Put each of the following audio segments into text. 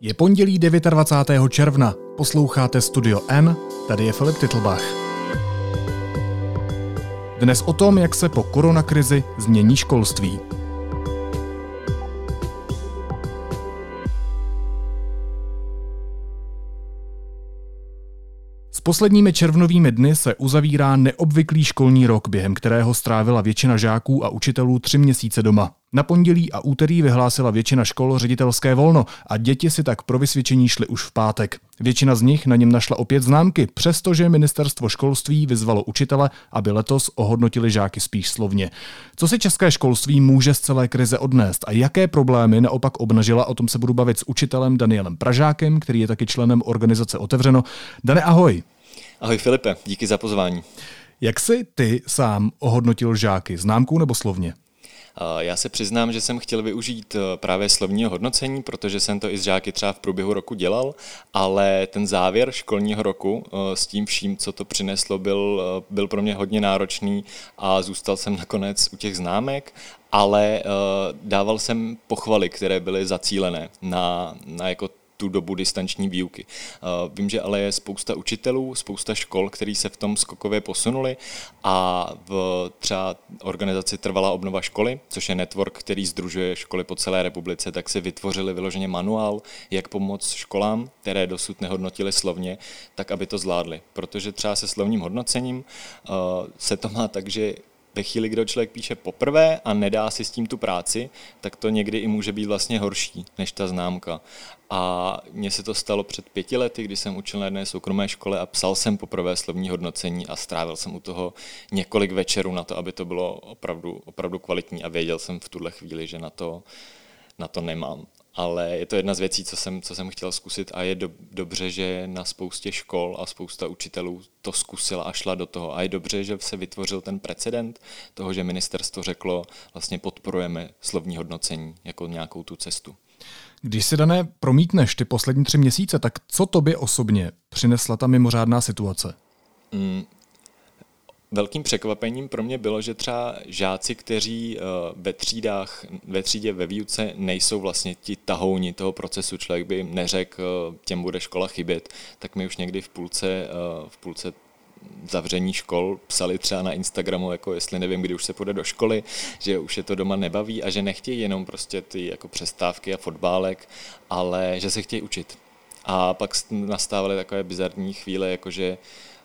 Je pondělí 29. června, posloucháte Studio N, tady je Filip Titlbach. Dnes o tom, jak se po koronakrizi změní školství. S posledními červnovými dny se uzavírá neobvyklý školní rok, během kterého strávila většina žáků a učitelů tři měsíce doma. Na pondělí a úterý vyhlásila většina škol ředitelské volno a děti si tak pro vysvědčení šly už v pátek. Většina z nich na něm našla opět známky, přestože ministerstvo školství vyzvalo učitele, aby letos ohodnotili žáky spíš slovně. Co si české školství může z celé krize odnést a jaké problémy naopak obnažila, o tom se budu bavit s učitelem Danielem Pražákem, který je taky členem organizace Otevřeno. Dane, ahoj. Ahoj Filipe, díky za pozvání. Jak jsi ty sám ohodnotil žáky, známkou nebo slovně? Já se přiznám, že jsem chtěl využít eh, právě slovního hodnocení, protože jsem to i s žáky třeba v průběhu roku dělal, ale ten závěr školního roku eh, s tím vším, co to přineslo, byl, eh, byl pro mě hodně náročný a zůstal jsem nakonec u těch známek ale dával jsem pochvaly, které byly zacílené na, na jako tu dobu distanční výuky. Eh, vím, že ale je spousta učitelů, spousta škol, který se v tom skokově posunuli a v třeba organizaci Trvalá obnova školy, což je network, který združuje školy po celé republice, tak si vytvořili vyloženě manuál, jak pomoct školám, které dosud nehodnotili slovně, tak aby to zvládli. Protože třeba se slovním hodnocením eh, se to má tak, že ve chvíli, kdy člověk píše poprvé a nedá si s tím tu práci, tak to někdy i může být vlastně horší než ta známka. A mně se to stalo před pěti lety, kdy jsem učil na jedné soukromé škole a psal jsem poprvé slovní hodnocení a strávil jsem u toho několik večerů na to, aby to bylo opravdu, opravdu kvalitní a věděl jsem v tuhle chvíli, že na to, na to nemám ale je to jedna z věcí, co jsem, co jsem chtěl zkusit a je do, dobře, že na spoustě škol a spousta učitelů to zkusila a šla do toho. A je dobře, že se vytvořil ten precedent toho, že ministerstvo řeklo, vlastně podporujeme slovní hodnocení jako nějakou tu cestu. Když si, Dané, promítneš ty poslední tři měsíce, tak co tobě osobně přinesla ta mimořádná situace? Mm, velkým překvapením pro mě bylo, že třeba žáci, kteří eh, ve třídách, ve třídě ve výuce nejsou vlastně ti tahouni toho procesu, člověk by neřekl, těm bude škola chybět, tak mi už někdy v půlce, eh, v půlce zavření škol psali třeba na Instagramu, jako jestli nevím, kdy už se půjde do školy, že už je to doma nebaví a že nechtějí jenom prostě ty jako přestávky a fotbálek, ale že se chtějí učit. A pak nastávaly takové bizarní chvíle, jakože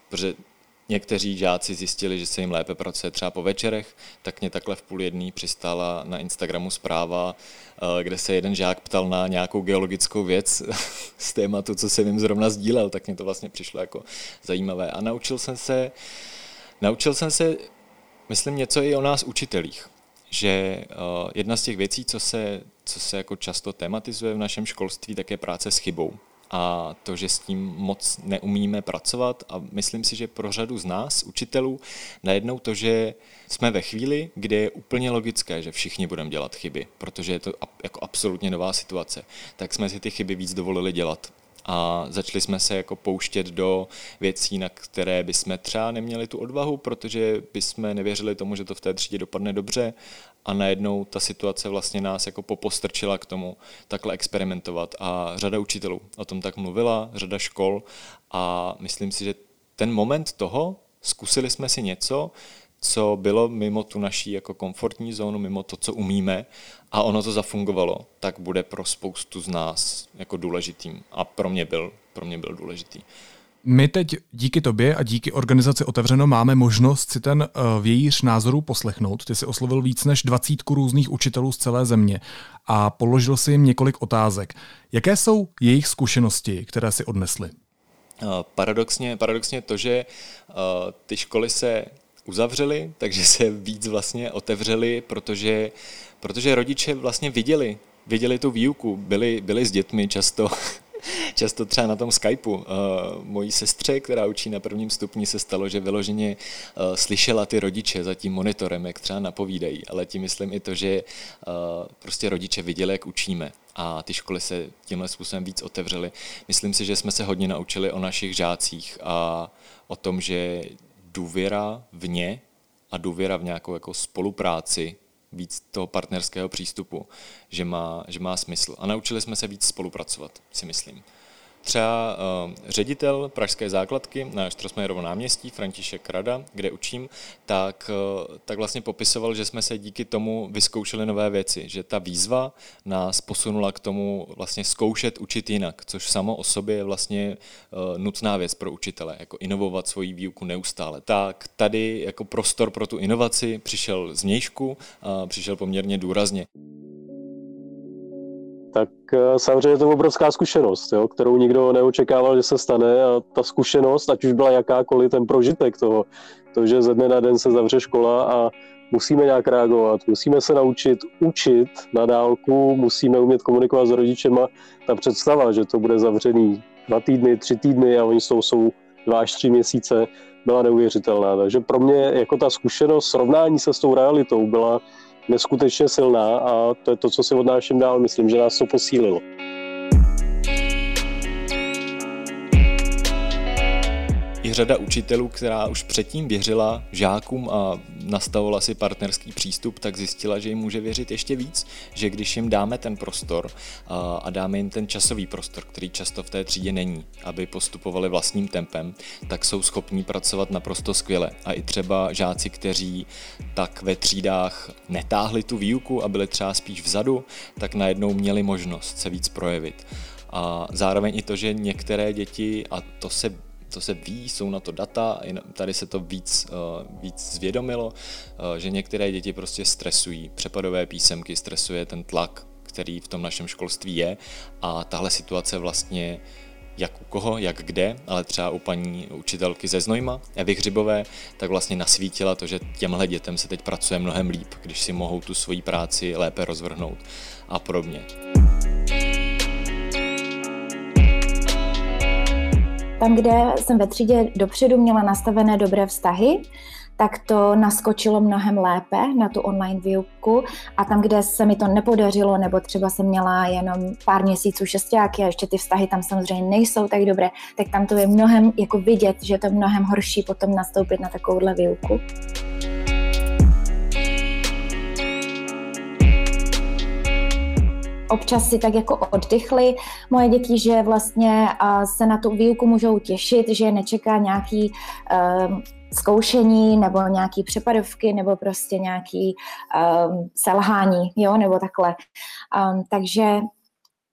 protože Někteří žáci zjistili, že se jim lépe pracuje třeba po večerech, tak mě takhle v půl jedný přistála na Instagramu zpráva, eh, kde se jeden žák ptal na nějakou geologickou věc z tématu, co jsem jim zrovna sdílel, tak mě to vlastně přišlo jako zajímavé. A naučil jsem se, naučil jsem se, myslím, něco i o nás učitelích že eh, jedna z těch věcí, co se, co se jako často tematizuje v našem školství, tak je práce s chybou a to, že s tím moc neumíme pracovat a myslím si, že pro řadu z nás, učitelů, najednou to, že jsme ve chvíli, kde je úplně logické, že všichni budeme dělat chyby, protože je to jako absolutně nová situace, tak jsme si ty chyby víc dovolili dělat. A začali jsme se jako pouštět do věcí, na které bychom třeba neměli tu odvahu, protože bychom nevěřili tomu, že to v té třídě dopadne dobře a najednou ta situace vlastně nás jako popostrčila k tomu takhle experimentovat. A řada učitelů o tom tak mluvila, řada škol. A myslím si, že ten moment toho, zkusili jsme si něco, co bylo mimo tu naší jako komfortní zónu, mimo to, co umíme a ono to zafungovalo, tak bude pro spoustu z nás jako důležitým. A pro mě byl, pro mě byl důležitý. My teď díky tobě a díky organizaci Otevřeno máme možnost si ten uh, vějíř názorů poslechnout. Ty si oslovil víc než dvacítku různých učitelů z celé země a položil si jim několik otázek. Jaké jsou jejich zkušenosti, které si odnesly? Uh, paradoxně, paradoxně to, že uh, ty školy se uzavřely, takže se víc vlastně otevřely, protože, protože rodiče vlastně viděli, viděli tu výuku, byli, byli s dětmi často často třeba na tom Skypeu. Uh, mojí sestře, která učí na prvním stupni, se stalo, že vyloženě uh, slyšela ty rodiče za tím monitorem, jak třeba napovídají, ale tím myslím i to, že uh, prostě rodiče viděli, jak učíme a ty školy se tímhle způsobem víc otevřely. Myslím si, že jsme se hodně naučili o našich žácích a o tom, že důvěra v ně a důvěra v nějakou jako spolupráci víc toho partnerského přístupu, že má, že má smysl. A naučili jsme se víc spolupracovat, si myslím. Třeba uh, ředitel Pražské základky na Štrosmajerovo náměstí, František Rada, kde učím, tak, uh, tak vlastně popisoval, že jsme se díky tomu vyzkoušeli nové věci, že ta výzva nás posunula k tomu vlastně zkoušet učit jinak, což samo o sobě je vlastně uh, nutná věc pro učitele, jako inovovat svoji výuku neustále. Tak tady jako prostor pro tu inovaci přišel z mějšku a přišel poměrně důrazně tak eh, samozřejmě je to obrovská zkušenost, jo, kterou nikdo neočekával, že se stane a ta zkušenost, ať už byla jakákoliv, ten prožitek toho, to, že ze dne na den se zavře škola a musíme nějak reagovat, musíme se naučit učit na dálku, musíme umět komunikovat s rodičema. Ta představa, že to bude zavřený dva týdny, tři týdny a oni jsou, jsou dva až tři měsíce, byla neuvěřitelná. Takže pro mě jako ta zkušenost srovnání se s tou realitou byla neskutečně silná a to je to, co si odnáším dál. Myslím, že nás to posílilo. Řada učitelů, která už předtím věřila žákům a nastavovala si partnerský přístup, tak zjistila, že jim může věřit ještě víc, že když jim dáme ten prostor a dáme jim ten časový prostor, který často v té třídě není, aby postupovali vlastním tempem, tak jsou schopní pracovat naprosto skvěle. A i třeba žáci, kteří tak ve třídách netáhli tu výuku a byli třeba spíš vzadu, tak najednou měli možnost se víc projevit. A zároveň i to, že některé děti, a to se co se ví, jsou na to data, tady se to víc, eh, víc zvědomilo, eh, že některé děti prostě stresují, přepadové písemky, stresuje ten tlak, který v tom našem školství je a tahle situace vlastně jak u koho, jak kde, ale třeba u paní učitelky ze Znojma, Evy Hřibové, tak vlastně nasvítila to, že těmhle dětem se teď pracuje mnohem líp, když si mohou tu svoji práci lépe rozvrhnout a podobně. Tam, kde jsem ve třídě dopředu měla nastavené dobré vztahy, tak to naskočilo mnohem lépe na tu online výuku a tam, kde se mi to nepodařilo, nebo třeba jsem měla jenom pár měsíců šestáky a ještě ty vztahy tam samozřejmě nejsou tak dobré, tak tam to je mnohem jako vidět, že je to mnohem horší potom nastoupit na takovouhle výuku. Občas si tak jako oddychly moje děti, že vlastně se na tu výuku můžou těšit, že nečeká nějaký um, zkoušení nebo nějaký přepadovky nebo prostě nějaký um, selhání, jo, nebo takhle. Um, takže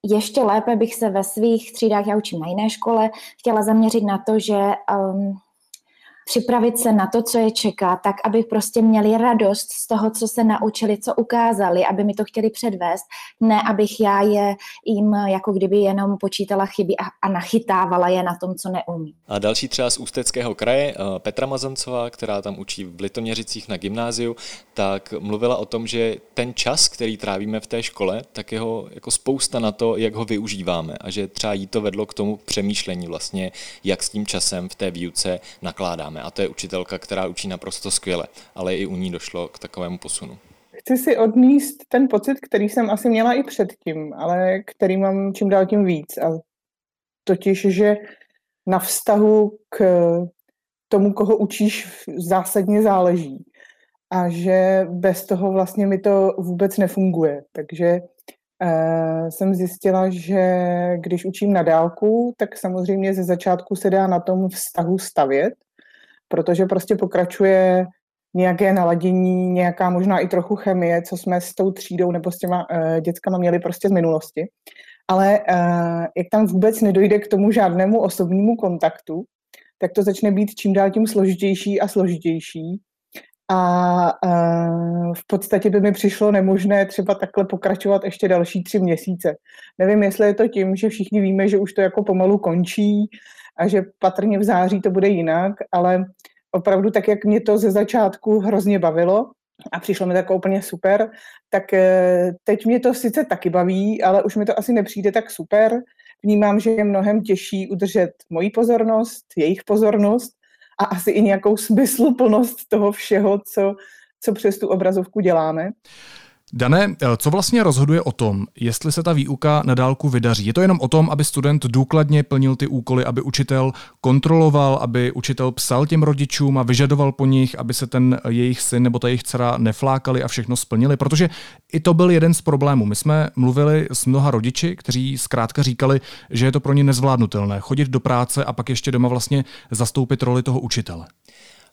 ještě lépe bych se ve svých třídách, já učím na jiné škole, chtěla zaměřit na to, že um, připravit se na to, co je čeká, tak aby prostě měli radost z toho, co se naučili, co ukázali, aby mi to chtěli předvést, ne abych já je jim jako kdyby jenom počítala chyby a, a nachytávala je na tom, co neumí. A další třeba z Ústeckého kraje, eh, Petra Mazancová, která tam učí v Litoměřicích na gymnáziu, tak mluvila o tom, že ten čas, který trávíme v té škole, tak jeho jako spousta na to, jak ho využíváme a že třeba jí to vedlo k tomu přemýšlení vlastně, jak s tím časem v té výuce nakládáme máme. A to je učitelka, která učí naprosto skvěle, ale i u ní došlo k takovému posunu. Chci si odníst ten pocit, který jsem asi měla i předtím, ale který mám čím dál tím víc. A totiž, že na vztahu k tomu, koho učíš, zásadně záleží. A že bez toho vlastně mi to vůbec nefunguje. Takže Uh, jsem zjistila, že když učím na dálku, tak samozřejmě ze začátku se dá na tom vztahu stavět protože prostě pokračuje nějaké naladění, nějaká možná i trochu chemie, co jsme s tou třídou nebo s těma uh, dětskama měli prostě z minulosti. Ale uh, jak tam vůbec nedojde k tomu žádnému osobnímu kontaktu, tak to začne být čím dál tím složitější a složitější. A uh, podstatě by mi přišlo nemožné třeba takhle pokračovat ještě další tři měsíce. Nevím, jestli je to tím, že všichni víme, že už to jako pomalu končí, a že patrně v září to bude jinak, ale opravdu tak, jak mě to ze začátku hrozně bavilo a přišlo mi tak úplně super, tak eh, teď mě to sice taky baví, ale už mi to asi nepřijde tak super. Vnímám, že je mnohem těžší udržet moji pozornost, jejich pozornost a asi i nějakou smysluplnost toho všeho, co, co přes tu obrazovku děláme. Dané, eh, co vlastně rozhoduje o tom, jestli se ta výuka na dálku vydaří? Je to jenom o tom, aby student důkladně plnil ty úkoly, aby učitel kontroloval, aby učitel psal těm rodičům a vyžadoval po nich, aby se ten jejich syn nebo ta jejich dcera neflákali a všechno splnili? Protože i to byl jeden z problémů. My jsme mluvili s mnoha rodiči, kteří zkrátka říkali, že je to pro ně nezvládnutelné chodit do práce a pak ještě doma vlastně zastoupit roli toho učitele.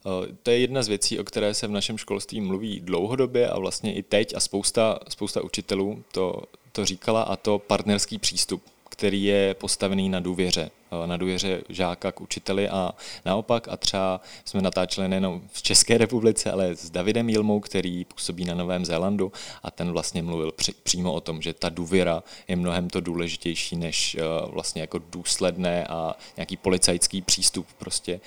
Eh, to je jedna z věcí, o které se v našem školství mluví dlouhodobě a vlastně i teď a spousta, spousta učitelů to, to říkala a to partnerský přístup, který je postavený na důvěře, eh, na důvěře žáka k učiteli. A naopak a třeba jsme natáčeli nejenom v České republice, ale s Davidem Jilmou, který působí na Novém Zélandu a ten vlastně mluvil přímo o tom, že ta důvěra je mnohem to důležitější než eh, vlastně jako důsledné a nějaký policajský přístup prostě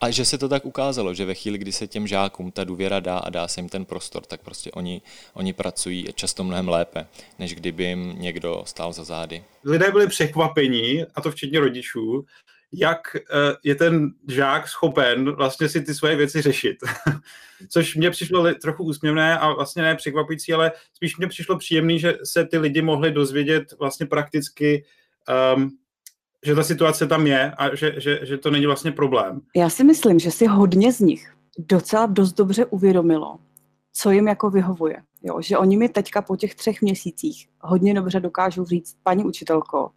a že se to tak ukázalo, že ve chvíli, kdy se těm žákům ta důvěra dá a dá se jim ten prostor, tak prostě oni, oni pracují často mnohem lépe, než kdyby jim někdo stál za zády. Lidé byli překvapení, a to včetně rodičů, jak eh, je ten žák schopen vlastně si ty svoje věci řešit. Což mně přišlo trochu úsměvné a vlastně ne překvapující, ale spíš mně přišlo příjemný, že se ty lidi mohli dozvědět vlastně prakticky um, že ta situace tam je a že, že, že to není vlastně problém. Já si myslím, že si hodně z nich docela dost dobře uvědomilo, co jim jako vyhovuje. Jo, že oni mi teďka po těch třech měsících hodně dobře dokážou říct, paní učitelko,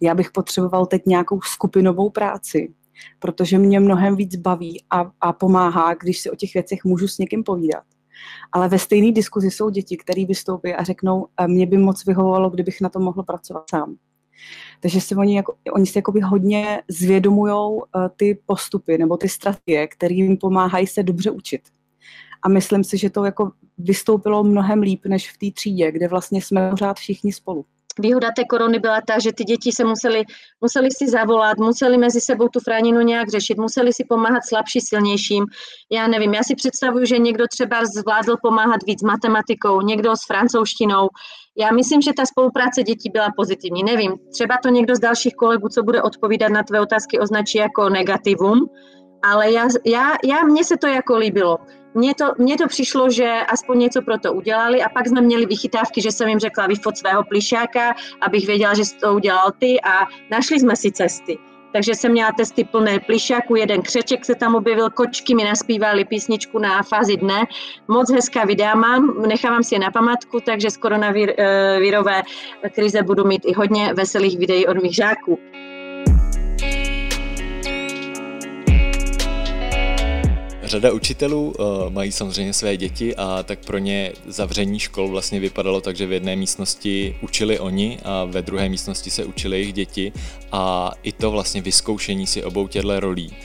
já bych potřeboval teď nějakou skupinovou práci, protože mě mnohem víc baví a, a pomáhá, když si o těch věcech můžu s někým povídat. Ale ve stejné diskuzi jsou děti, které vystoupí a řeknou, mě by moc vyhovovalo, kdybych na to mohl pracovat sám. Takže si oni, jako, oni si jakoby hodně zvědomují uh, ty postupy nebo ty strategie, které jim pomáhají se dobře učit. A myslím si, že to jako vystoupilo mnohem líp než v té třídě, kde vlastně jsme pořád všichni spolu výhoda té korony byla ta, že ty děti se museli, museli si zavolat, museli mezi sebou tu fráninu nějak řešit, museli si pomáhat slabší, silnějším. Já nevím, já si představuju, že někdo třeba zvládl pomáhat víc matematikou, někdo s francouzštinou. Já myslím, že ta spolupráce dětí byla pozitivní. Nevím, třeba to někdo z dalších kolegů, co bude odpovídat na tvé otázky, označí jako negativum, ale já, já, já mně se to jako líbilo mně to, mně to přišlo, že aspoň něco pro to udělali a pak jsme měli vychytávky, že jsem jim řekla vyfot svého plišáka, abych věděla, že to udělal ty a našli jsme si cesty. Takže jsem měla testy plné plišáku, jeden křeček se tam objevil, kočky mi naspívali písničku na fázi dne. Moc hezká videa mám, nechávám si je na památku, takže z koronavirové krize budu mít i hodně veselých videí od mých žáků. Řada učitelů uh, mají samozřejmě své děti a tak pro ně zavření škol vlastně vypadalo tak, že v jedné místnosti učili oni a ve druhé místnosti se učili jejich děti a i to vlastně vyzkoušení si obou těchto rolí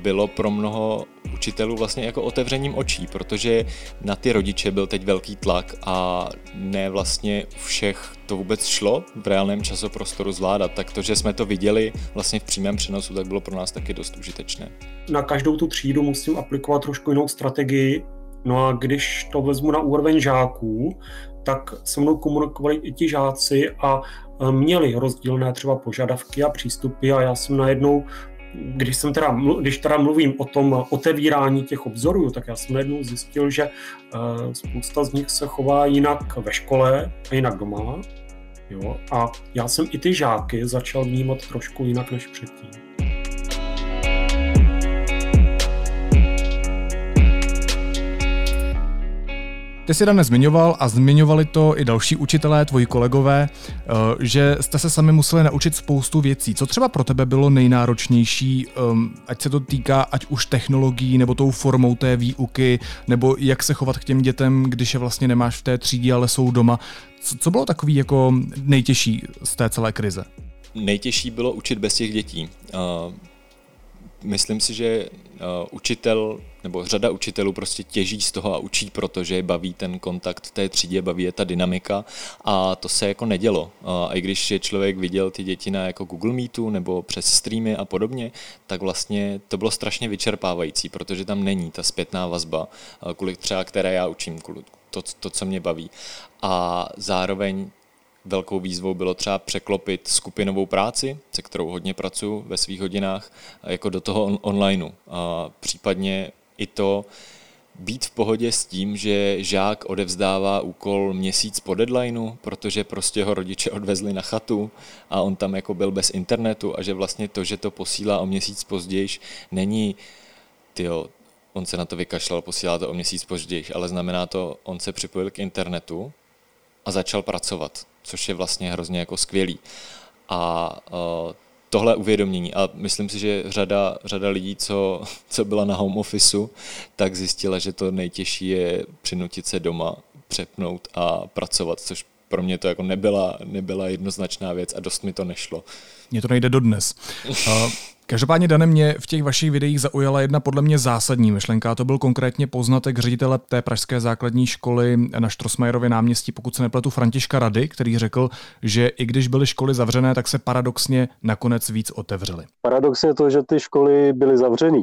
bylo pro mnoho učitelů vlastně jako otevřením očí, protože na ty rodiče byl teď velký tlak a ne vlastně všech to vůbec šlo v reálném časoprostoru zvládat. Tak to, že jsme to viděli vlastně v přímém přenosu, tak bylo pro nás taky dost užitečné. Na každou tu třídu musím aplikovat trošku jinou strategii, No a když to vezmu na úroveň žáků, tak se mnou komunikovali i ti žáci a e, měli rozdílné třeba požadavky a přístupy a já jsem najednou když jsem teda, když teda mluvím o tom otevírání těch obzorů, tak já jsem najednou zjistil, že uh, spousta z nich se chová jinak ve škole a jinak doma. Jo? A já jsem i ty žáky začal vnímat trošku jinak než předtím. Ty jsi Dan zmiňoval a zmiňovali to i další učitelé, tvoji kolegové, eh, že jste se sami museli naučit spoustu věcí. Co třeba pro tebe bylo nejnáročnější, ehm, ať se to týká ať už technologií, nebo tou formou té výuky, nebo jak se chovat k těm dětem, když je vlastně nemáš v té třídě, ale jsou doma. Co bylo takový jako nejtěžší z té celé krize? Nejtěžší bylo učit bez těch dětí. Myslím si, že učitel nebo řada učitelů prostě těží z toho a učí, protože je baví ten kontakt v té třídě, baví je ta dynamika a to se jako nedělo. A i když je člověk viděl ty děti na jako Google Meetu nebo přes streamy a podobně, tak vlastně to bylo strašně vyčerpávající, protože tam není ta zpětná vazba, kvůli třeba které já učím, to, to, co mě baví. A zároveň velkou výzvou bylo třeba překlopit skupinovou práci, se kterou hodně pracuji ve svých hodinách, jako do toho on- onlineu. A případně i to být v pohodě s tím, že žák odevzdává úkol měsíc po deadlineu, protože prostě ho rodiče odvezli na chatu a on tam jako byl bez internetu a že vlastně to, že to posílá o měsíc později, není tyjo, on se na to vykašlal, posílá to o měsíc později, ale znamená to, on se připojil k internetu a začal pracovat, což je vlastně hrozně jako skvělý. A uh, tohle uvědomění. A myslím si, že řada, řada lidí, co, co byla na home officeu, tak zjistila, že to nejtěžší je přinutit se doma, přepnout a pracovat, což pro mě to jako nebyla, nebyla jednoznačná věc a dost mi to nešlo. Mně to nejde dodnes. Každopádně, Dane, mě v těch vašich videích zaujala jedna podle mě zásadní myšlenka. To byl konkrétně poznatek ředitele té pražské základní školy na Štrosmajerově náměstí, pokud se nepletu, Františka Rady, který řekl, že i když byly školy zavřené, tak se paradoxně nakonec víc otevřely. Paradoxně to, že ty školy byly zavřené,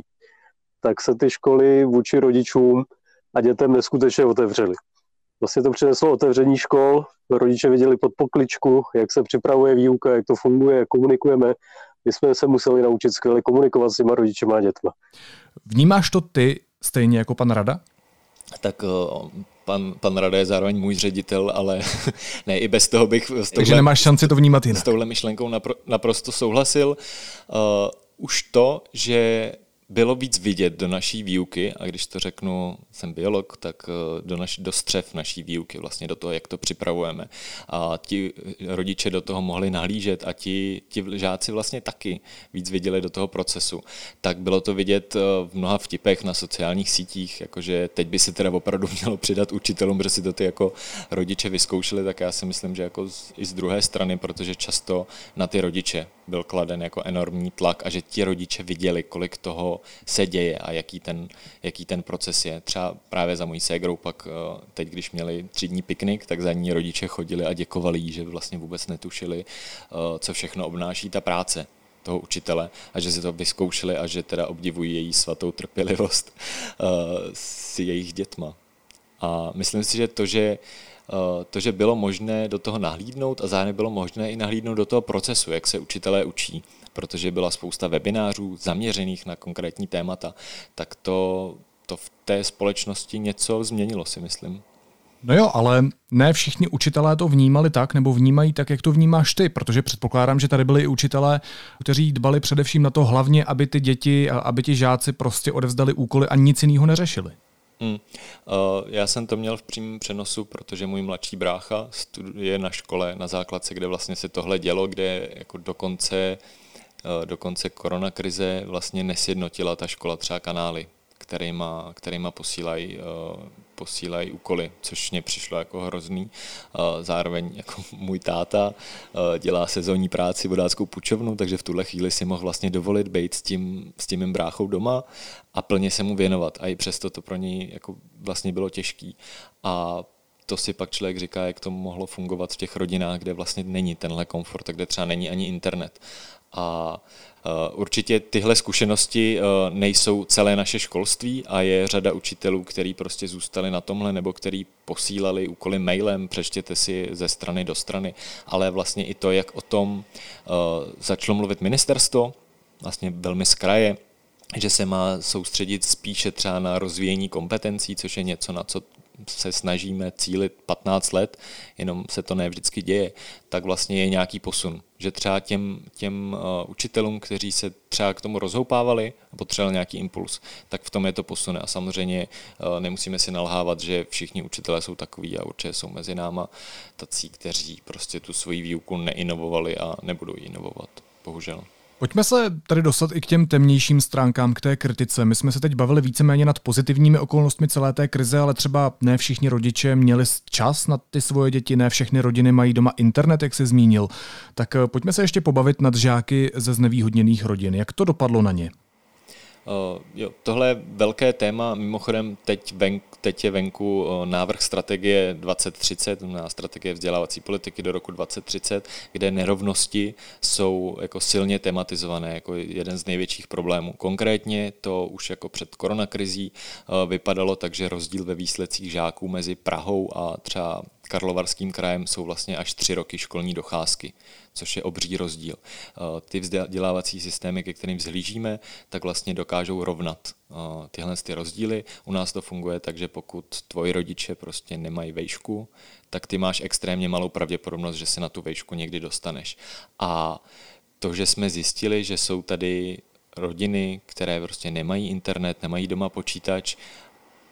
tak se ty školy vůči rodičům a dětem neskutečně otevřely. Vlastně to přineslo otevření škol, rodiče viděli pod pokličku, jak se připravuje výuka, jak to funguje, jak komunikujeme my jsme se museli naučit skvěle komunikovat s těma rodičema a dětma. Vnímáš to ty stejně jako pan Rada? Tak pan, pan Rada je zároveň můj ředitel, ale ne, i bez toho bych... S touhle, Takže nemáš šanci to vnímat jinak. S touhle myšlenkou napro, naprosto souhlasil. Uh, už to, že bylo víc vidět do naší výuky, a když to řeknu, jsem biolog, tak eh, do, naš, do střev naší výuky, vlastně do toho, jak to připravujeme. A ti rodiče do toho mohli nahlížet a ti, ti žáci vlastně taky víc viděli do toho procesu. Tak bylo to vidět eh, v mnoha vtipech na sociálních sítích, jakože teď by se teda opravdu mělo přidat učitelům, že si to ty jako rodiče vyzkoušeli, tak já si myslím, že jako z, i z druhé strany, protože často na ty rodiče byl kladen jako enormní tlak a že ti rodiče viděli, kolik toho se děje a jaký ten, jaký ten proces je. Třeba právě za mojí ségrou pak eh, teď, když měli tři dní piknik, tak za ní rodiče chodili a děkovali jí, že vlastně vůbec netušili, eh, co všechno obnáší ta práce toho učitele a že si to vyzkoušeli a že teda obdivují její svatou trpělivost uh, s jejich dětma. A myslím si, že to, že to, že bylo možné do toho nahlídnout a zároveň bylo možné i nahlídnout do toho procesu, jak se učitelé učí, protože byla spousta webinářů zaměřených na konkrétní témata, tak to, to v té společnosti něco změnilo, si myslím. No jo, ale ne všichni učitelé to vnímali tak, nebo vnímají tak, jak to vnímáš ty, protože předpokládám, že tady byli i učitelé, kteří dbali především na to hlavně, aby ty děti, aby ti žáci prostě odevzdali úkoly a nic jiného neřešili. Hmm. Já jsem to měl v přímém přenosu, protože můj mladší brácha studuje na škole na základce, kde vlastně se tohle dělo, kde jako dokonce Eh, do konce koronakrize vlastně nesjednotila ta škola třeba kanály, kterýma, kterýma posílají, eh, posílají úkoly, což mě přišlo jako hrozný. Eh, zároveň jako můj táta dělá sezónní práci vodáckou pučovnu, takže v tuhle chvíli si mohl vlastně dovolit být s tím, s tím mým bráchou doma a plně se mu věnovat. A i přesto to pro něj jako vlastně bylo těžký. A to si pak člověk říká, jak to mohlo fungovat v těch rodinách, kde vlastně není tenhle komfort, kde třeba není ani internet. A e, určitě tyhle zkušenosti e, nejsou celé naše školství a je řada učitelů, který prostě zůstali na tomhle nebo který posílali úkoly mailem, přečtěte si ze strany do strany, ale vlastně i to, jak o tom e, začalo mluvit ministerstvo, vlastně velmi z kraje, že se má soustředit spíše třeba na rozvíjení kompetencí, což je něco, na co se snažíme cílit 15 let, jenom se to ne vždycky děje, tak vlastně je nějaký posun. Že třeba těm, těm uh, učitelům, kteří se třeba k tomu rozhoupávali a potřebovali nějaký impuls, tak v tom je to posun. A samozřejmě uh, nemusíme si nalhávat, že všichni učitelé jsou takový a určitě jsou mezi náma tací, kteří prostě tu svoji výuku neinovovali a nebudou ji inovovat. Bohužel. Pojďme se tady dostat i k těm temnějším stránkám, k té kritice. My jsme se teď bavili víceméně nad pozitivními okolnostmi celé té krize, ale třeba ne všichni rodiče měli čas na ty svoje děti, ne všechny rodiny mají doma internet, jak se zmínil. Tak eh, pojďme se ještě pobavit nad žáky ze znevýhodněných rodin. Jak to dopadlo na ně? Uh, jo, tohle je velké téma, mimochodem teď, ven, teď je venku uh, návrh strategie 2030, na strategie vzdělávací politiky do roku 2030, kde nerovnosti jsou jako silně tematizované jako jeden z největších problémů. Konkrétně to už jako před koronakrizí uh, vypadalo tak, že rozdíl ve výsledcích žáků mezi Prahou a třeba Karlovarským krajem jsou vlastně až tři roky školní docházky, což je obří rozdíl. Eh, ty vzdělávací systémy, ke kterým vzhlížíme, tak vlastně dokážou rovnat eh, tyhle ty rozdíly. U nás to funguje tak, že pokud tvoji rodiče prostě nemají vejšku, tak ty máš extrémně malou pravděpodobnost, že se na tu vejšku někdy dostaneš. A to, že jsme zjistili, že jsou tady rodiny, které prostě nemají internet, nemají doma počítač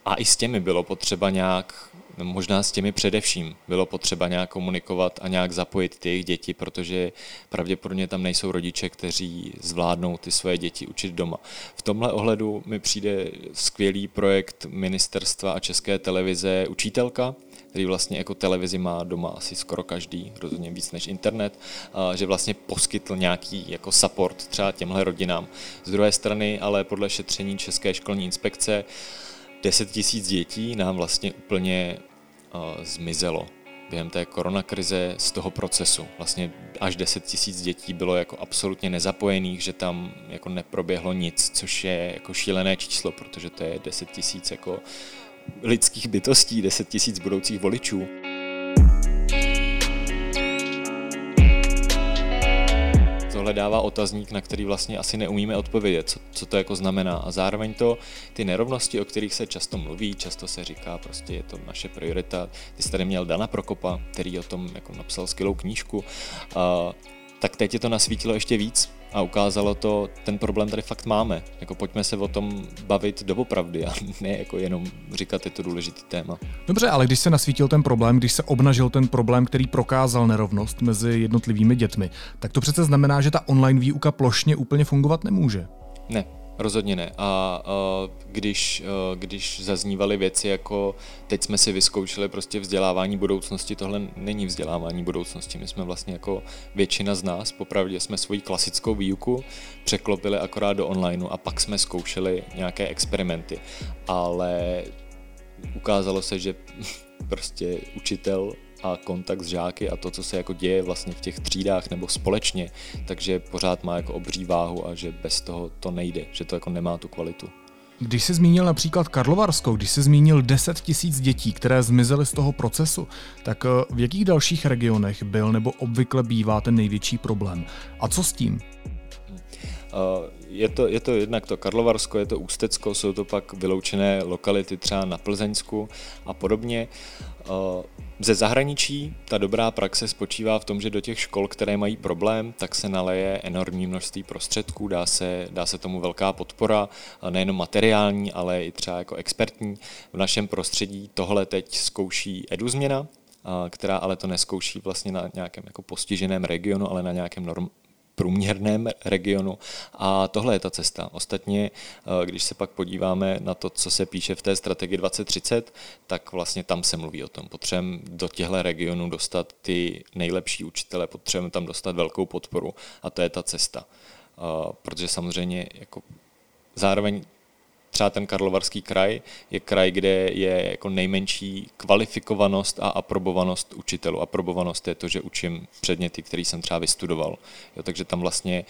a i s těmi bylo potřeba nějak, možná s těmi především, bylo potřeba nějak komunikovat a nějak zapojit ty jejich děti, protože pravděpodobně tam nejsou rodiče, kteří zvládnou ty své děti učit doma. V tomhle ohledu mi přijde skvělý projekt ministerstva a české televize Učítelka, který vlastně jako televizi má doma asi skoro každý, rozhodně víc než internet, že vlastně poskytl nějaký jako support třeba těmhle rodinám. Z druhé strany ale podle šetření České školní inspekce 10 tisíc dětí nám vlastně úplně uh, zmizelo během té koronakrize z toho procesu. Vlastně až 10 tisíc dětí bylo jako absolutně nezapojených, že tam jako neproběhlo nic, což je jako šílené číslo, protože to je 10 tisíc jako lidských bytostí, 10 tisíc budoucích voličů. Tohle dává otazník, na který vlastně asi neumíme odpovědět, co, co to jako znamená. A zároveň to, ty nerovnosti, o kterých se často mluví, často se říká, prostě je to naše priorita. Ty jsi tady měl Dana Prokopa, který o tom jako napsal skvělou knížku. A, tak teď je to nasvítilo ještě víc, a ukázalo to, ten problém tady fakt máme. Jako pojďme se o tom bavit doopravdy a ne jako jenom říkat, je to důležitý téma. Dobře, ale když se nasvítil ten problém, když se obnažil ten problém, který prokázal nerovnost mezi jednotlivými dětmi, tak to přece znamená, že ta online výuka plošně úplně fungovat nemůže. Ne, Rozhodně ne. A, a když, a, když zaznívaly věci jako teď jsme si vyzkoušeli prostě vzdělávání budoucnosti, tohle není vzdělávání budoucnosti. My jsme vlastně jako většina z nás, popravdě jsme svoji klasickou výuku překlopili akorát do onlineu a pak jsme zkoušeli nějaké experimenty. Ale ukázalo se, že prostě učitel a kontakt s žáky a to, co se jako děje vlastně v těch třídách nebo společně, takže pořád má jako obří váhu a že bez toho to nejde, že to jako nemá tu kvalitu. Když jsi zmínil například Karlovarskou, když jsi zmínil 10 tisíc dětí, které zmizely z toho procesu, tak eh, v jakých dalších regionech byl nebo obvykle bývá ten největší problém? A co s tím? Eh, je to, je to jednak to Karlovarsko, je to Ústecko, jsou to pak vyloučené lokality třeba na Plzeňsku a podobně. Ze zahraničí ta dobrá praxe spočívá v tom, že do těch škol, které mají problém, tak se naleje enormní množství prostředků, dá se, dá se tomu velká podpora, nejenom materiální, ale i třeba jako expertní. V našem prostředí tohle teď zkouší EduZměna, která ale to neskouší vlastně na nějakém jako postiženém regionu, ale na nějakém norm, průměrném regionu. A tohle je ta cesta. Ostatně, eh, když se pak podíváme na to, co se píše v té strategii 2030, tak vlastně tam se mluví o tom. Potřebujeme do těchto regionů dostat ty nejlepší učitele, potřebujeme tam dostat velkou podporu a to je ta cesta. Eh, protože samozřejmě jako zároveň třeba ten Karlovarský kraj je kraj, kde je jako nejmenší kvalifikovanost a aprobovanost učitelů. Aprobovanost je to, že učím předměty, které jsem třeba vystudoval. Jo, takže tam vlastně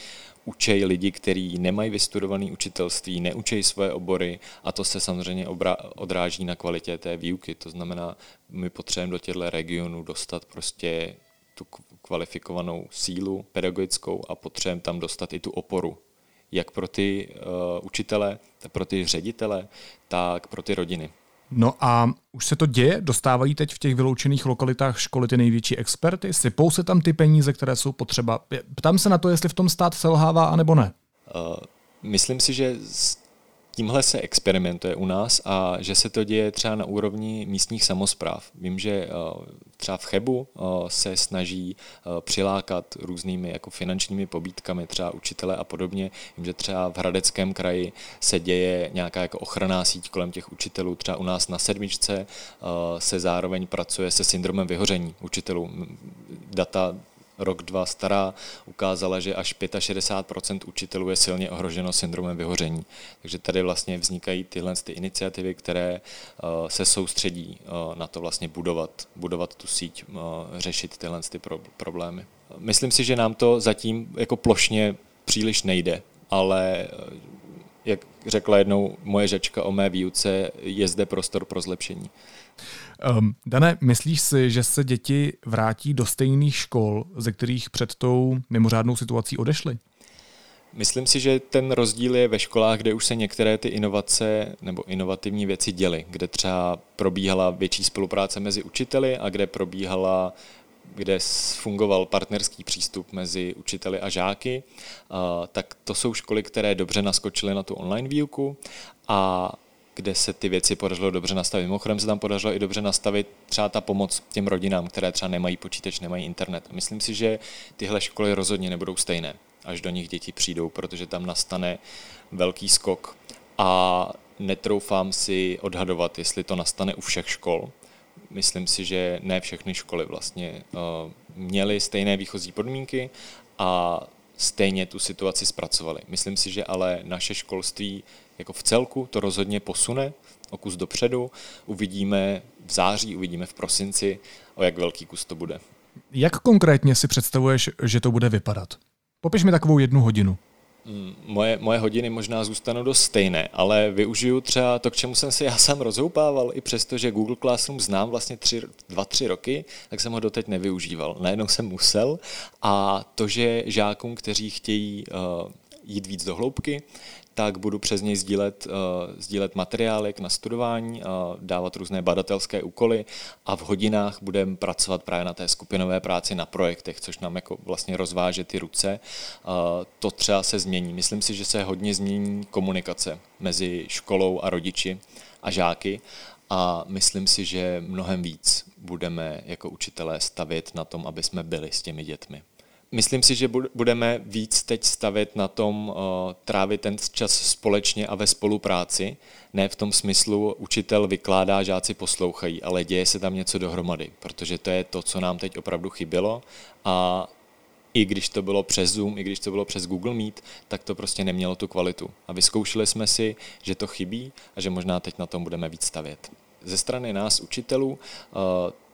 učej lidi, kteří nemají vystudovaný učitelství, neučejí svoje obory a to se samozřejmě odráží na kvalitě té výuky. To znamená, my potřebujeme do těchto regionů dostat prostě tu kvalifikovanou sílu pedagogickou a potřebujeme tam dostat i tu oporu jak pro ty uh, učitele, pro ty ředitele, tak pro ty rodiny. No a už se to děje? Dostávají teď v těch vyloučených lokalitách školy ty největší experty? Sypou se tam ty peníze, které jsou potřeba? Ptám se na to, jestli v tom stát selhává, anebo ne. Uh, myslím si, že tímhle se experimentuje u nás a že se to děje třeba na úrovni místních samozpráv. Vím, že eh, třeba v Chebu eh, se snaží eh, přilákat různými jako finančními pobídkami třeba učitele a podobně. Vím, že třeba v Hradeckém kraji se děje nějaká jako ochranná síť kolem těch učitelů. Třeba u nás na sedmičce se zároveň pracuje se syndromem vyhoření učitelů. Data rok, dva stará, ukázala, že až 65% učitelů je silně ohroženo syndromem vyhoření. Takže tady vlastně vznikají tyhle ty iniciativy, které uh, se soustředí uh, na to vlastně budovat, budovat tu síť, uh, řešit tyhle ty problémy. Myslím si, že nám to zatím jako plošně příliš nejde, ale jak řekla jednou moje řečka o mé výuce, je zde prostor pro zlepšení. Um, Dane, myslíš si, že se děti vrátí do stejných škol, ze kterých před tou mimořádnou situací odešly? Myslím si, že ten rozdíl je ve školách, kde už se některé ty inovace nebo inovativní věci děly, kde třeba probíhala větší spolupráce mezi učiteli a kde probíhala kde fungoval partnerský přístup mezi učiteli a žáky, tak to jsou školy, které dobře naskočily na tu online výuku a kde se ty věci podařilo dobře nastavit. Mimochodem se tam podařilo i dobře nastavit třeba ta pomoc těm rodinám, které třeba nemají počítač, nemají internet. Myslím si, že tyhle školy rozhodně nebudou stejné, až do nich děti přijdou, protože tam nastane velký skok a netroufám si odhadovat, jestli to nastane u všech škol. Myslím si, že ne všechny školy vlastně uh, měly stejné výchozí podmínky a stejně tu situaci zpracovali. Myslím si, že ale naše školství jako v celku to rozhodně posune o kus dopředu. Uvidíme v září, uvidíme v prosinci, o jak velký kus to bude. Jak konkrétně si představuješ, že to bude vypadat? Popiš mi takovou jednu hodinu. Moje, moje hodiny možná zůstanou dost stejné, ale využiju třeba to, k čemu jsem se já sám rozhoupával, i přesto, že Google Classroom znám vlastně tři, dva, tři roky, tak jsem ho doteď nevyužíval. Najednou jsem musel a to, že žákům, kteří chtějí uh, jít víc do hloubky, tak budu přes něj sdílet, uh, sdílet materiály na studování, dávat různé badatelské úkoly a v hodinách budeme pracovat právě na té skupinové práci na projektech, což nám jako vlastně rozváže ty ruce. Uh, to třeba se změní. Myslím si, že se hodně změní komunikace mezi školou a rodiči a žáky a myslím si, že mnohem víc budeme jako učitelé stavět na tom, aby jsme byli s těmi dětmi. Myslím si, že budeme víc teď stavit na tom uh, trávit ten čas společně a ve spolupráci. Ne v tom smyslu, učitel vykládá, žáci poslouchají, ale děje se tam něco dohromady, protože to je to, co nám teď opravdu chybělo a i když to bylo přes Zoom, i když to bylo přes Google Meet, tak to prostě nemělo tu kvalitu. A vyzkoušeli jsme si, že to chybí a že možná teď na tom budeme víc stavět. Ze strany nás, učitelů, uh,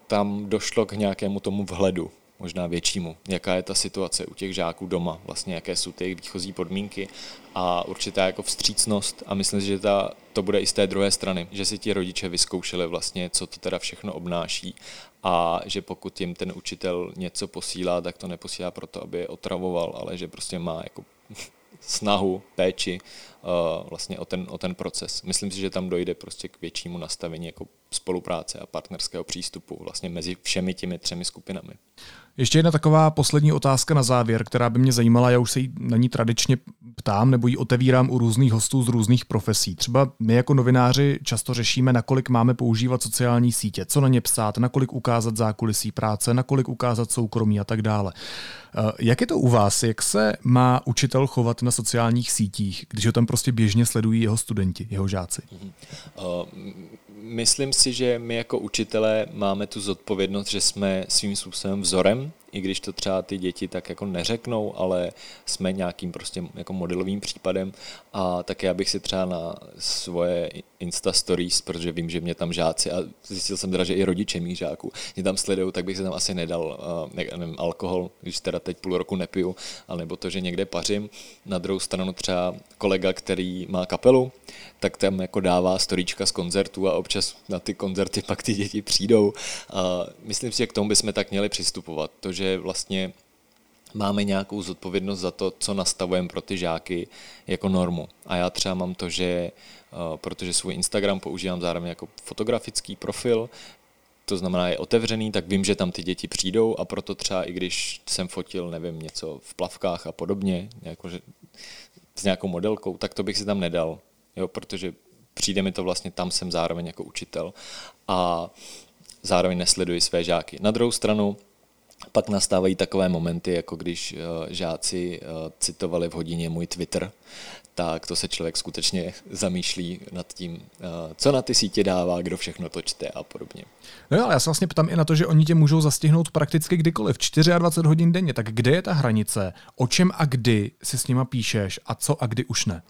tam došlo k nějakému tomu vhledu možná většímu, jaká je ta situace u těch žáků doma, vlastně jaké jsou ty výchozí podmínky a určitá jako vstřícnost a myslím si, že ta, to bude i z té druhé strany, že si ti rodiče vyzkoušeli vlastně, co to teda všechno obnáší a že pokud jim ten učitel něco posílá, tak to neposílá proto, aby je otravoval, ale že prostě má jako snahu, péči uh, vlastně o ten, o ten proces. Myslím si, že tam dojde prostě k většímu nastavení jako spolupráce a partnerského přístupu vlastně mezi všemi těmi třemi skupinami. Ještě jedna taková poslední otázka na závěr, která by mě zajímala, já už se jí na ní tradičně ptám nebo ji otevírám u různých hostů z různých profesí. Třeba my jako novináři často řešíme, nakolik máme používat sociální sítě, co na ně psát, nakolik ukázat zákulisí práce, nakolik ukázat soukromí a tak dále. Eh, jak je to u vás? Jak se má učitel chovat na sociálních sítích, když ho tam prostě běžně sledují jeho studenti, jeho žáci? Uh, myslím si, že my jako učitelé máme tu zodpovědnost, že jsme svým způsobem vzorem i když to třeba ty děti tak jako neřeknou, ale jsme nějakým prostě jako modelovým případem a tak já bych si třeba na svoje Insta stories, protože vím, že mě tam žáci a zjistil jsem teda, že i rodiče mých žáků mě tam sledují, tak bych se tam asi nedal ne, nevím, alkohol, když teda teď půl roku nepiju, nebo to, že někde pařím. Na druhou stranu třeba kolega, který má kapelu, tak tam jako dává storíčka z koncertů a občas na ty koncerty pak ty děti přijdou. A myslím si, že k tomu bychom tak měli přistupovat. To, že vlastně máme nějakou zodpovědnost za to, co nastavujeme pro ty žáky jako normu. A já třeba mám to, že eh, protože svůj Instagram používám zároveň jako fotografický profil, to znamená je otevřený, tak vím, že tam ty děti přijdou a proto třeba i když jsem fotil, nevím, něco v plavkách a podobně, jako že s nějakou modelkou, tak to bych si tam nedal, jo, protože přijde mi to vlastně, tam jsem zároveň jako učitel a zároveň nesleduji své žáky. Na druhou stranu, pak nastávají takové momenty, jako když uh, žáci uh, citovali v hodině můj Twitter, tak to se člověk skutečně zamýšlí nad tím, uh, co na ty sítě dává, kdo všechno to čte a podobně. No jo, ale já se vlastně ptám i na to, že oni tě můžou zastihnout prakticky kdykoliv, 24 hodin denně, tak kde je ta hranice? O čem a kdy si s nima píšeš a co a kdy už ne?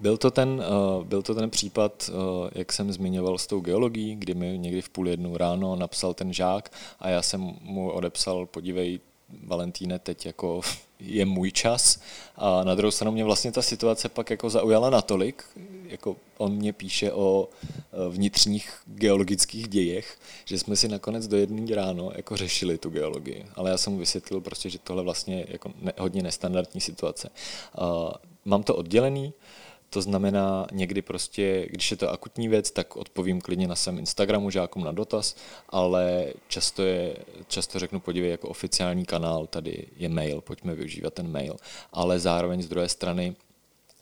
Byl, to ten, uh, byl to ten případ, uh, jak jsem zmiňoval s tou geologií, kdy mi někdy v půl jednu ráno napsal ten žák a já jsem mu odepsal, podívej, Valentíne, teď jako je můj čas. A na druhou stranu mě vlastně ta situace pak jako zaujala natolik, jako on mě píše o e, vnitřních geologických dějech, že jsme si nakonec do jedné ráno jako řešili tu geologii. Ale já jsem mu vysvětlil prostě, že tohle vlastně jako ne, hodně nestandardní situace. A mám to oddělený, to znamená, někdy prostě, když je to akutní věc, tak odpovím klidně na svém Instagramu žákům na dotaz, ale často, je, často řeknu, podívej, jako oficiální kanál, tady je mail, pojďme využívat ten mail. Ale zároveň z druhé strany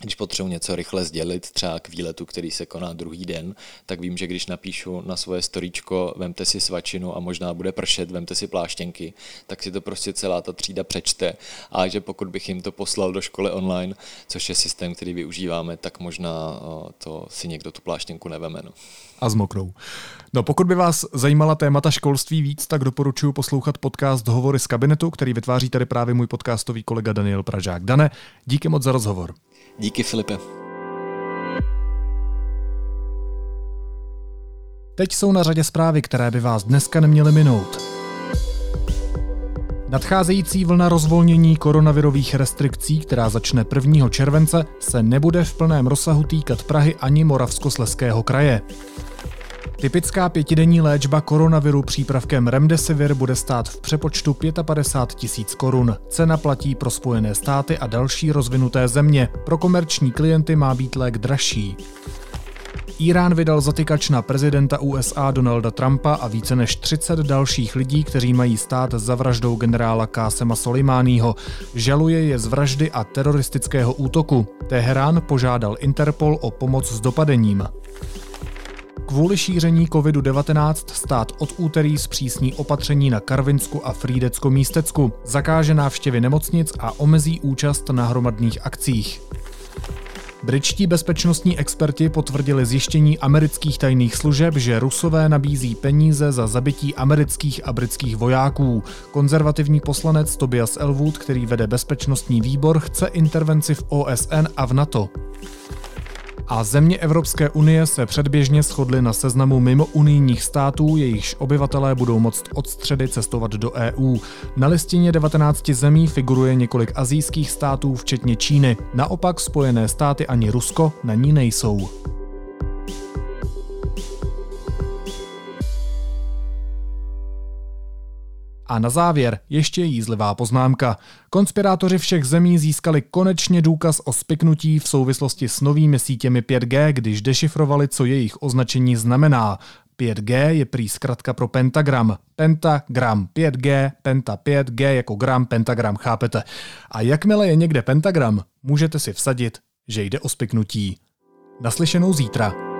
když potřebuji něco rychle sdělit, třeba k výletu, který se koná druhý den, tak vím, že když napíšu na svoje storíčko, vemte si svačinu a možná bude pršet, vemte si pláštěnky, tak si to prostě celá ta třída přečte a že pokud bych jim to poslal do školy online, což je systém, který využíváme, tak možná to si někdo tu pláštěnku neveme. No. A zmoknou. No pokud by vás zajímala témata školství víc, tak doporučuji poslouchat podcast Hovory z kabinetu, který vytváří tady právě můj podcastový kolega Daniel Pražák. Dane, díky moc za rozhovor. Díky Filipe. Teď jsou na řadě zprávy, které by vás dneska neměly minout. Nadcházející vlna rozvolnění koronavirových restrikcí, která začne 1. července, se nebude v plném rozsahu týkat Prahy ani Moravskosleského kraje. Typická pětidenní léčba koronaviru přípravkem Remdesivir bude stát v přepočtu 55 tisíc korun. Cena platí pro Spojené státy a další rozvinuté země. Pro komerční klienty má být lék dražší. Irán vydal zatykač na prezidenta USA Donalda Trumpa a více než 30 dalších lidí, kteří mají stát za vraždou generála Kásema Soleimányho. Žaluje je z vraždy a teroristického útoku. Teherán požádal Interpol o pomoc s dopadením. Kvůli šíření COVID-19 stát od úterý zpřísní opatření na Karvinsku a Frídecko-Místecku, zakáže návštěvy nemocnic a omezí účast na hromadných akcích. Britští bezpečnostní experti potvrdili zjištění amerických tajných služeb, že Rusové nabízí peníze za zabití amerických a britských vojáků. Konzervativní poslanec Tobias Elwood, který vede bezpečnostní výbor, chce intervenci v OSN a v NATO a země Evropské unie se předběžně shodly na seznamu mimo unijních států, jejichž obyvatelé budou moct od středy cestovat do EU. Na listině 19 zemí figuruje několik azijských států, včetně Číny. Naopak Spojené státy ani Rusko na ní nejsou. A na závěr ještě jízlivá poznámka. Konspirátoři všech zemí získali konečně důkaz o spiknutí v souvislosti s novými sítěmi 5G, když dešifrovali, co jejich označení znamená. 5G je prý zkratka pro pentagram. Pentagram 5G, penta 5G jako gram, pentagram, chápete. A jakmile je někde pentagram, můžete si vsadit, že jde o spiknutí. Naslyšenou zítra.